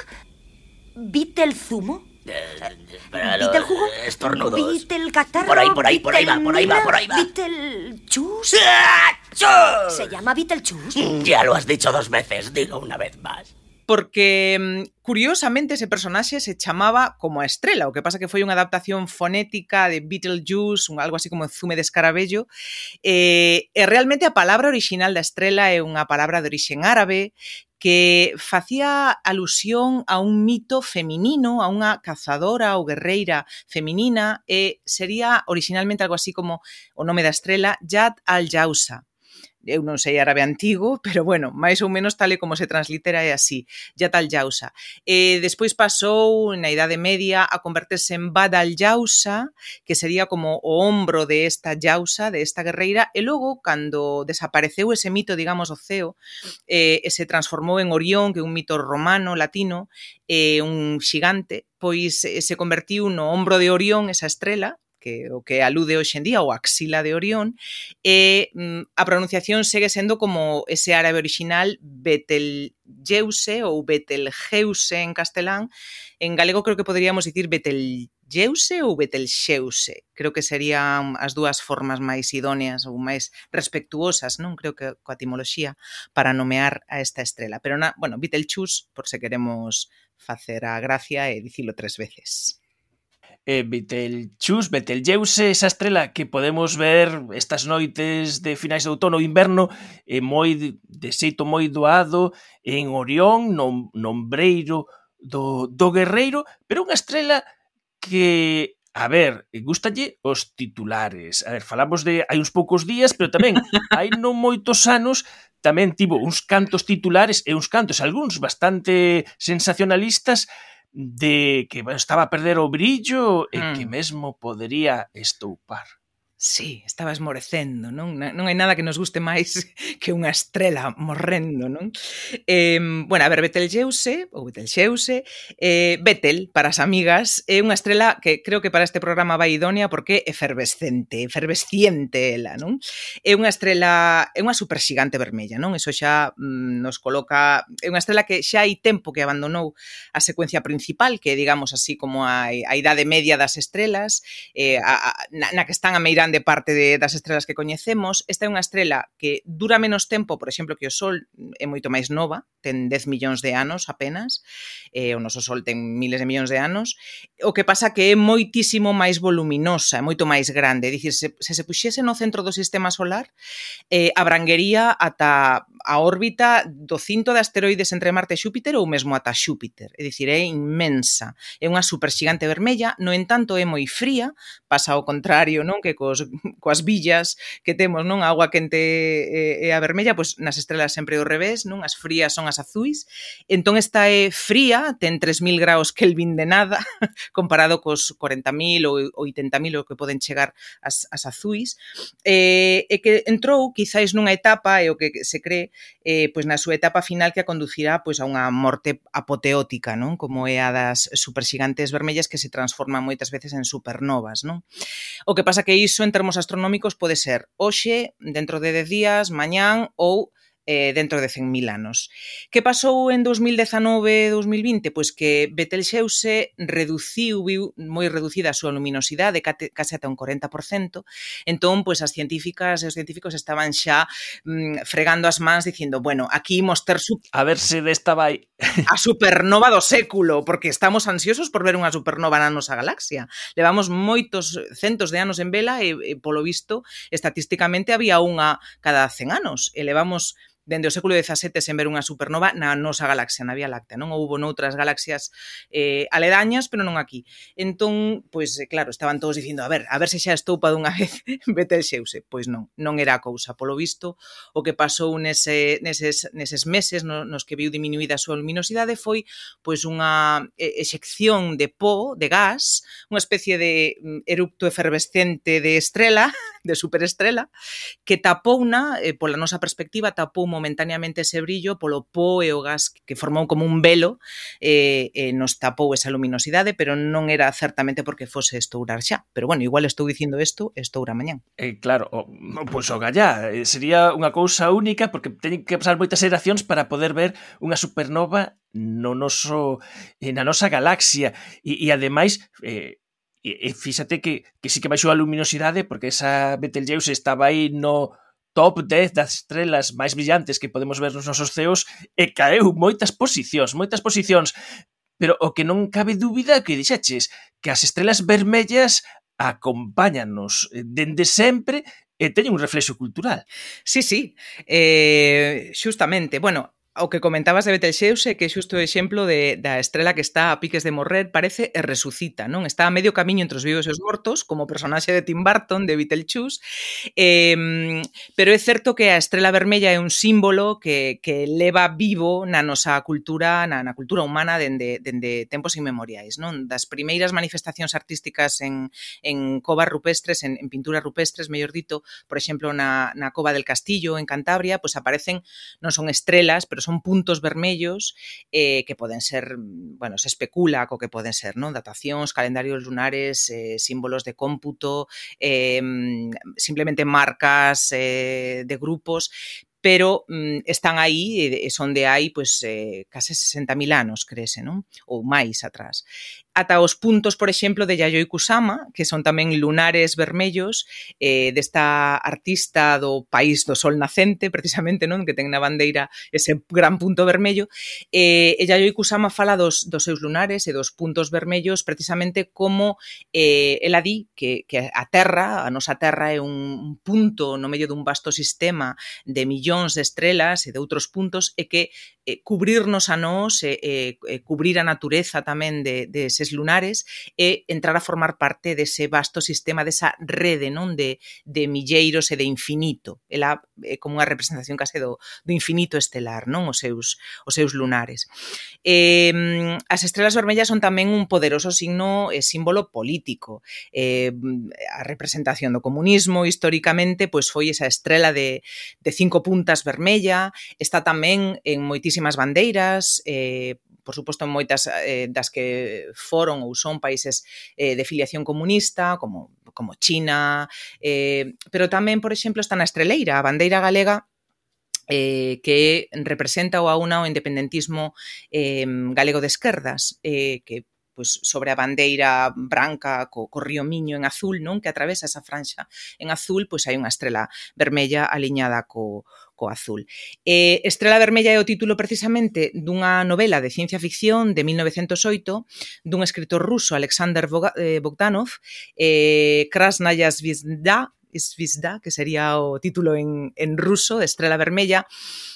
Beetle zumo. Lo- Beetle jugo. Estornudos. Beetle catarro. Por ahí, por ahí, por ahí va, por ahí va, por ahí va. Beetle chus. ¡Chus! Se llama Beetle chus. Ya lo has dicho dos veces, dilo una vez más. porque mm, curiosamente ese personaxe se chamaba como a estrela, o que pasa que foi unha adaptación fonética de Beetlejuice, un, algo así como zume de escarabello, eh, e realmente a palabra original da estrela é unha palabra de orixen árabe que facía alusión a un mito feminino, a unha cazadora ou guerreira feminina, e sería originalmente algo así como o nome da estrela Yad al-Jausa, eu non sei árabe antigo, *laughs* pero bueno, máis ou menos tal e como se translitera é así, Yat al-Jausa. E despois pasou na Idade Media a converterse en Bad al-Jausa, que sería como o ombro de esta Jausa, de esta guerreira, e logo, cando desapareceu ese mito, digamos, o ceo, eh, e se transformou en Orión, que é un mito romano, latino, eh, un xigante, pois eh, se convertiu no ombro de Orión, esa estrela, que o que alude hoxe en día o axila de Orión, e mm, a pronunciación segue sendo como ese árabe original Betelgeuse ou Betelgeuse en castelán. En galego creo que poderíamos dicir Betelgeuse ou Betelxeuse. Creo que serían as dúas formas máis idóneas ou máis respectuosas, non creo que coa etimoloxía para nomear a esta estrela. Pero na, bueno, Betelchus, por se queremos facer a gracia e dicilo tres veces eh, Betelgeuse, Betelgeuse, esa estrela que podemos ver estas noites de finais de outono ou inverno eh, moi de xeito moi doado en Orión, no, nombreiro do, do guerreiro, pero unha estrela que A ver, gustalle os titulares. A ver, falamos de hai uns poucos días, pero tamén *laughs* hai non moitos anos tamén tivo uns cantos titulares e uns cantos, algúns bastante sensacionalistas, de que estaba a perder o brillo mm. e que mm. mesmo podería estoupar. Sí, estaba esmorecendo, non? Non hai nada que nos guste máis *laughs* que unha estrela morrendo, non? Eh, bueno, a ver, Betelgeuse, ou Betelgeuse, eh, Betel, para as amigas, é unha estrela que creo que para este programa vai idónea porque é efervescente, efervesciente ela, non? É unha estrela, é unha superxigante vermella, non? Eso xa mm, nos coloca... É unha estrela que xa hai tempo que abandonou a secuencia principal, que digamos así como a, a idade media das estrelas, eh, a, a, na, na que están a meirando grande parte de, das estrelas que coñecemos, esta é unha estrela que dura menos tempo, por exemplo, que o Sol mm, é moito máis nova, ten 10 millóns de anos apenas, eh, o noso Sol ten miles de millóns de anos, o que pasa que é moitísimo máis voluminosa, é moito máis grande, é dicir, se se, se puxese no centro do sistema solar, eh, abranguería ata a órbita do cinto de asteroides entre Marte e Xúpiter ou mesmo ata Xúpiter. É dicir, é inmensa. É unha superxigante vermella, no entanto é moi fría, pasa ao contrario, non, que cos, *laughs* coas villas que temos, non, a agua quente e, e a vermella, pois nas estrelas sempre ao revés, non, as frías son as azuis. Entón esta é fría, ten 3000 graus Kelvin de nada, *laughs* comparado cos 40.000 ou 80.000 o que poden chegar as, as azuis. E, e que entrou quizáis nunha etapa, e o que se cree, eh, pois na súa etapa final que a conducirá pois a unha morte apoteótica, non? Como é a das superxigantes vermellas que se transforman moitas veces en supernovas, non? O que pasa que iso en termos astronómicos pode ser hoxe, dentro de 10 días, mañán ou eh, dentro de 100.000 anos. Que pasou en 2019-2020? Pois que Betelxeuse reduciu, viu moi reducida a súa luminosidade, case ata un 40%, entón, pois as científicas e os científicos estaban xa mm, fregando as mans dicindo, bueno, aquí imos ter... A ver se desta vai... *laughs* a supernova do século, porque estamos ansiosos por ver unha supernova na nosa galaxia. Levamos moitos centos de anos en vela e, e polo visto, estatísticamente había unha cada 100 anos. E levamos dende o século XVII sen ver unha supernova na nosa galaxia, na Vía Láctea. Non houbo noutras galaxias eh, aledañas, pero non aquí. Entón, pois, eh, claro, estaban todos dicindo, a ver, a ver se xa estoupa dunha *laughs* vez Betelgeuse. Pois non, non era a cousa. Polo visto, o que pasou nese, neses, neses meses no, nos que viu diminuída a súa luminosidade foi pois unha exección de pó, de gas, unha especie de mm, erupto efervescente de estrela, *laughs* de superestrela, que tapouna, eh, pola nosa perspectiva, tapou momentaneamente ese brillo polo po e o gas que formou como un velo eh, eh, nos tapou esa luminosidade, pero non era certamente porque fose estourar xa. Pero bueno, igual estou dicindo isto, estoura mañán. Eh, claro, o, pois pues, o gallá, eh, sería unha cousa única porque teñen que pasar moitas xeracións para poder ver unha supernova no noso, eh, na nosa galaxia. E, e ademais, eh, e, e fíxate que, que sí que baixou a luminosidade porque esa Betelgeuse estaba aí no top 10 das estrelas máis brillantes que podemos ver nos nosos ceos e caeu moitas posicións, moitas posicións. Pero o que non cabe dúbida que dixeches que as estrelas vermellas acompáñanos eh, dende sempre e teñen un reflexo cultural. Sí, sí, eh, xustamente. Bueno, O que comentabas de Betelxeuse, eh, que é xusto o exemplo de, da estrela que está a piques de morrer, parece e resucita, non? Está a medio camiño entre os vivos e os mortos, como personaxe de Tim Burton, de Beetlejuice, eh, pero é certo que a estrela vermella é un símbolo que, que leva vivo na nosa cultura, na, na cultura humana dende, dende tempos inmemoriais, non? Das primeiras manifestacións artísticas en, en covas rupestres, en, en pinturas rupestres, mellor dito, por exemplo, na, na cova del Castillo, en Cantabria, pois pues aparecen, non son estrelas, pero son puntos vermellos eh, que poden ser, mm, bueno, se especula co que poden ser, non? Datacións, calendarios lunares, eh, símbolos de cómputo, eh, mm, simplemente marcas eh, de grupos, pero mm, están aí, eh, son de aí, pois, pues, eh, case 60.000 anos, crese, non? Ou máis atrás ata os puntos, por exemplo, de Yayoi Kusama, que son tamén lunares vermellos eh, desta artista do País do Sol Nacente, precisamente, non que ten na bandeira ese gran punto vermello. Eh, e Yayoi Kusama fala dos, dos seus lunares e dos puntos vermellos precisamente como eh, ela di que, que a Terra, a nosa Terra é un punto no medio dun vasto sistema de millóns de estrelas e de outros puntos e que eh, cubrirnos a nós e eh, eh, cubrir a natureza tamén de, de ese meses lunares e entrar a formar parte dese vasto sistema, desa rede non de, de milleiros e de infinito. Ela é eh, como unha representación case do, do infinito estelar, non os seus, os seus lunares. Eh, as estrelas vermellas son tamén un poderoso signo e símbolo político. Eh, a representación do comunismo históricamente pois foi esa estrela de, de cinco puntas vermella, está tamén en moitísimas bandeiras, eh, por suposto, moitas eh, das que foron ou son países eh, de filiación comunista, como, como China, eh, pero tamén, por exemplo, está na Estreleira, a bandeira galega eh, que representa o a una o independentismo eh, galego de esquerdas, eh, que pues, sobre a bandeira branca co, co río Miño en azul, non? Que atravesa esa franxa en azul, pois hai unha estrela vermella aliñada co, co azul. Eh, Estrela Vermella é o título precisamente dunha novela de ciencia ficción de 1908 dun escritor ruso Alexander eh, Bogdanov, eh, Krasnaya Zvizda, Svizda, que sería o título en, en ruso, Estrela Vermella,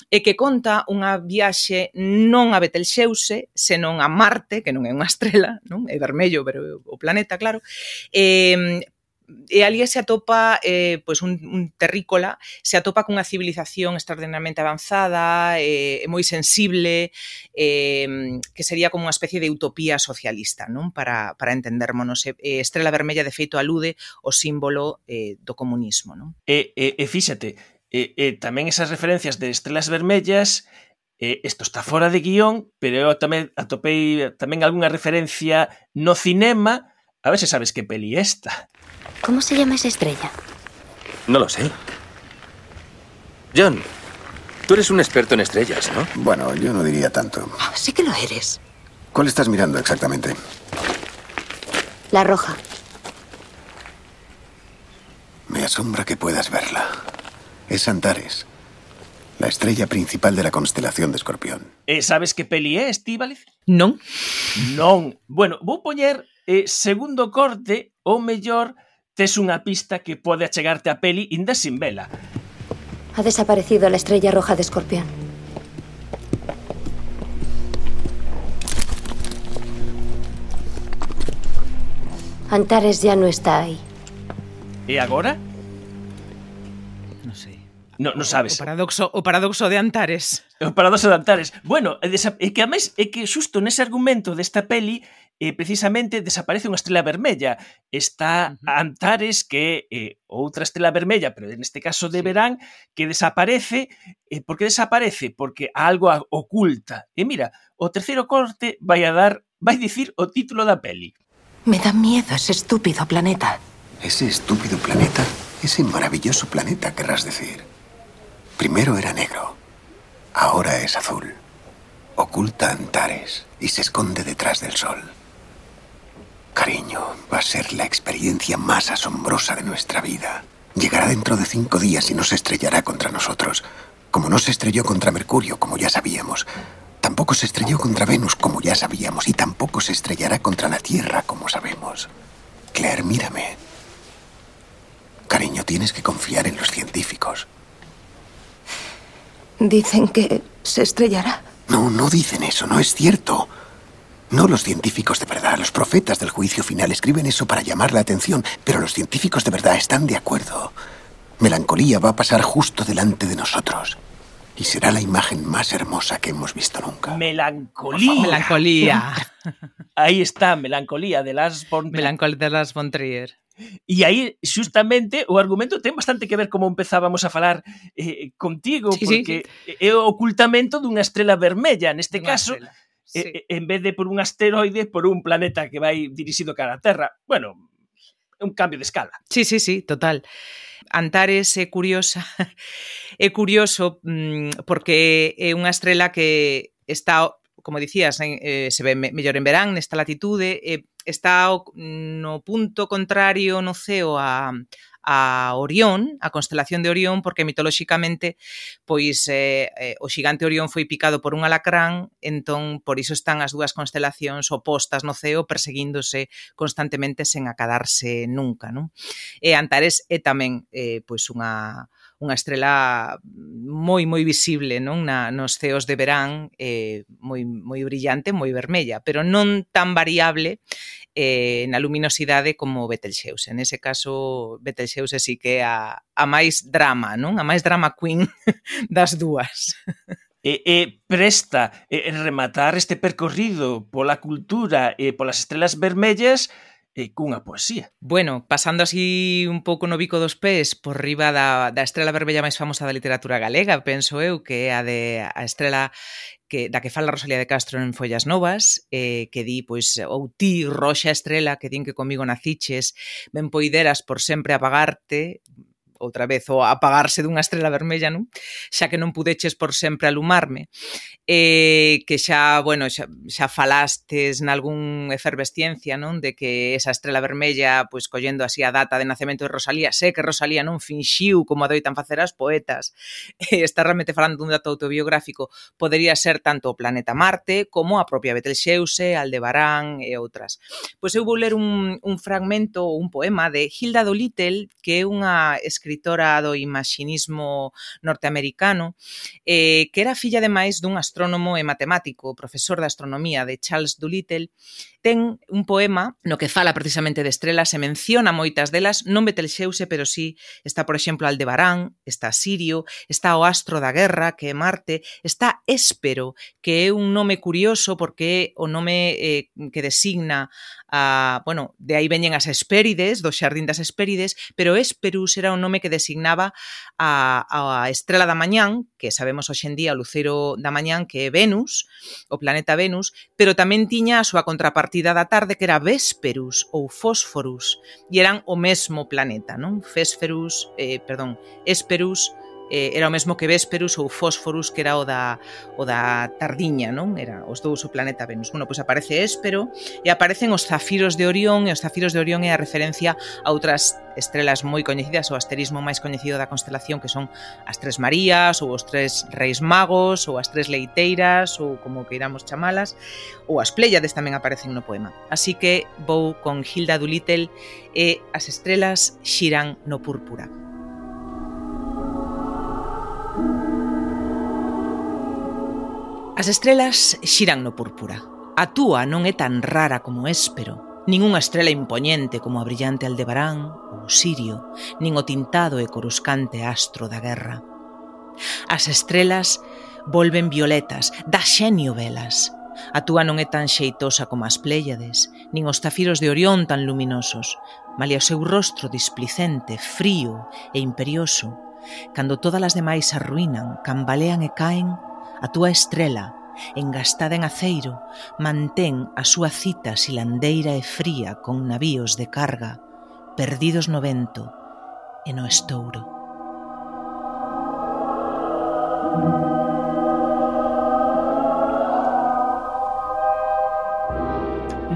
e que conta unha viaxe non a Betelxeuse, senón a Marte, que non é unha estrela, non? É vermello, pero o planeta, claro, eh, e ali se atopa eh, pois un, un terrícola, se atopa cunha civilización extraordinariamente avanzada, eh, moi sensible, eh, que sería como unha especie de utopía socialista, non? Para, para entendérmonos. Eh, Estrela Vermella, de feito, alude o símbolo eh, do comunismo, non? E, e, e fíxate, e, e tamén esas referencias de Estrelas Vermellas isto está fora de guión, pero eu tamén atopei tamén algunha referencia no cinema a ver se sabes que peli esta. ¿Cómo se llama esa estrella? No lo sé. John, tú eres un experto en estrellas, ¿no? Bueno, yo no diría tanto. Sí que lo eres. ¿Cuál estás mirando exactamente? La roja. Me asombra que puedas verla. Es Antares, la estrella principal de la constelación de Escorpión. Eh, sabes que peli é, Estíbaliz? Non. Non. Bueno, vou poñer eh, segundo corte, ou mellor, tes unha pista que pode achegarte a peli inda sin vela. Ha desaparecido la estrella roja de escorpión. Antares ya no está aí. E agora? Non sei. No, non sabes. O paradoxo, o paradoxo de Antares. O paradoxo de Antares. Bueno, é que a máis é que xusto nese argumento desta peli e precisamente desaparece unha estrela vermella. Está Antares, que é eh, outra estrela vermella, pero neste caso de verán, que desaparece. Eh, por que desaparece? Porque algo oculta. E mira, o terceiro corte vai a dar, vai dicir o título da peli. Me da miedo ese estúpido planeta. Ese estúpido planeta, ese maravilloso planeta, querrás decir. Primero era negro, ahora es azul. Oculta Antares y se esconde detrás del sol. Cariño, va a ser la experiencia más asombrosa de nuestra vida. Llegará dentro de cinco días y no se estrellará contra nosotros, como no se estrelló contra Mercurio, como ya sabíamos. Tampoco se estrelló contra Venus, como ya sabíamos, y tampoco se estrellará contra la Tierra, como sabemos. Claire, mírame. Cariño, tienes que confiar en los científicos. Dicen que se estrellará. No, no dicen eso, no es cierto. No los científicos de verdad, los profetas del juicio final escriben eso para llamar la atención, pero los científicos de verdad están de acuerdo. Melancolía va a pasar justo delante de nosotros. Y será la imagen más hermosa que hemos visto nunca. Melancolía. Melancolía. *laughs* Aí está, Melancolía de Las von Melancolía de Las von Trier. E aí, xustamente, o argumento ten bastante que ver como empezábamos a falar eh, contigo, Sí, sí, porque é o ocultamento dunha estrela vermella, neste Dunha caso, estrela, sí. en vez de por un asteroide, por un planeta que vai dirixido cara a Terra. Bueno, é un cambio de escala. Sí, sí, sí, total. Antares é curiosa *laughs* é curioso mm, porque é unha estrela que está, como dicías, eh, se ve mellor en verán nesta latitude, está no punto contrario no ceo a, a Orión, a constelación de Orión, porque mitolóxicamente pois eh, eh, o xigante Orión foi picado por un alacrán, entón por iso están as dúas constelacións opostas no ceo perseguíndose constantemente sen acadarse nunca, non? E Antares é tamén eh, pois unha unha estrela moi moi visible non na, nos ceos de verán eh, moi, moi brillante, moi vermella pero non tan variable eh, na luminosidade como Betelgeuse en ese caso Betelgeuse sí que é a, a máis drama non? A máis drama queen *laughs* das dúas. E, e presta e, rematar este percorrido pola cultura e polas estrelas vermellas e cunha poesía. Bueno, pasando así un pouco no bico dos pés por riba da, da estrela vermella máis famosa da literatura galega, penso eu, que é a de a estrela que, da que fala Rosalía de Castro en Follas Novas, eh, que di, pois, ou ti, roxa estrela, que din que comigo naciches, ben poideras por sempre apagarte, outra vez o apagarse dunha estrela vermella, non? Xa que non pudeches por sempre alumarme. Eh, que xa, bueno, xa, xa falastes nalgún efervesciencia, non? De que esa estrela vermella, pois collendo así a data de nacemento de Rosalía, sé que Rosalía non finxiu como adoitan facer as poetas. *laughs* Eh, está realmente falando dun dato autobiográfico. Podería ser tanto o planeta Marte como a propia Betelxeuse, Aldebarán e outras. Pois eu vou ler un, un fragmento ou un poema de Hilda Dolittle, que é unha escritora escritora do imaxinismo norteamericano, eh, que era filla ademais dun astrónomo e matemático, profesor de astronomía de Charles Doolittle, ten un poema no que fala precisamente de estrelas e menciona moitas delas, non Betelxeuse, pero sí está, por exemplo, Aldebarán, está Sirio, está o astro da guerra, que é Marte, está Espero, que é un nome curioso porque é o nome eh, que designa a, bueno, de aí veñen as Espérides, do Xardín das Espérides, pero Esperus era un nome que designaba a, a estrela da mañán, que sabemos hoxendía o luceiro da mañán, que é Venus, o planeta Venus, pero tamén tiña a súa contrapartida partida da tarde que era Vesperus ou Fósforus e eran o mesmo planeta, non? Fésferus, eh, perdón, Esperus, eh, era o mesmo que Vesperus ou Fósforus, que era o da, o da Tardiña, non? Era os dous o planeta Venus. Bueno, pois aparece Éspero e aparecen os zafiros de Orión e os zafiros de Orión é a referencia a outras estrelas moi coñecidas, o asterismo máis coñecido da constelación que son as Tres Marías ou os Tres Reis Magos ou as Tres Leiteiras ou como queiramos chamalas ou as Pléyades tamén aparecen no poema. Así que vou con Hilda Dulittle e as estrelas xiran no púrpura. As estrelas xiran no púrpura. A túa non é tan rara como espero, nin unha estrela impoñente como a brillante Aldebarán ou Sirio, nin o tintado e coruscante astro da guerra. As estrelas volven violetas, da xenio velas. A túa non é tan xeitosa como as Pléiades, nin os zafiros de Orión tan luminosos, malia o seu rostro displicente, frío e imperioso, cando todas as demais arruinan, cambalean e caen, A túa estrela, engastada en aceiro, mantén a súa cita silandeira e fría con navíos de carga, perdidos no vento e no estouro.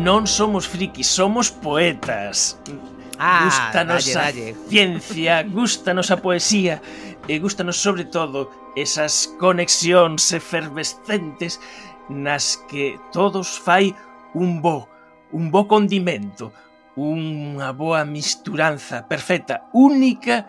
Non somos frikis, somos poetas. Ah, gústanos dalle, dalle. a ciencia, gústanos a poesía e gústanos sobre todo esas conexións efervescentes nas que todos fai un bo, un bo condimento, unha boa misturanza perfecta, única,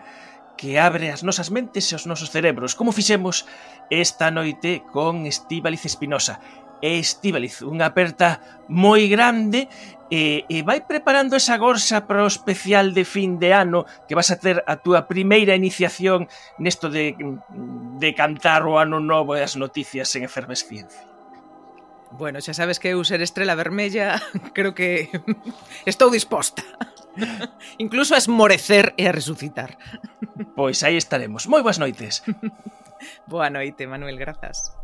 que abre as nosas mentes e os nosos cerebros, como fixemos esta noite con Estíbaliz Espinosa. Estíbaliz, unha aperta moi grande e, e vai preparando esa gorxa para o especial de fin de ano que vas a ter a túa primeira iniciación nesto de mm, de cantar o ano novo e as noticias en efervesciencia. Bueno, xa sabes que eu ser estrela vermella, *laughs* creo que *laughs* estou disposta. *laughs* Incluso a esmorecer e a resucitar. Pois aí estaremos. Moi boas noites. Boa noite, Manuel, grazas.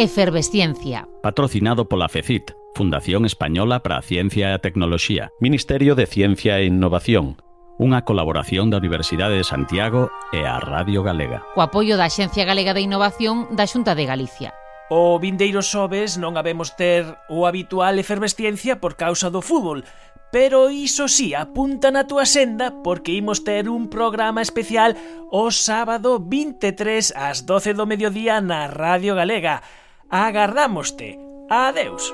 Efervesciencia. Patrocinado pola FECIT, Fundación Española para a Ciencia e a Tecnoloxía, Ministerio de Ciencia e Innovación, unha colaboración da Universidade de Santiago e a Radio Galega. Co apoio da Axencia Galega de Innovación da Xunta de Galicia. O vindeiro xoves non habemos ter o habitual efervesciencia por causa do fútbol, pero iso sí, apunta na túa senda porque imos ter un programa especial o sábado 23 ás 12 do mediodía na Radio Galega. Agardámoste. Adeus.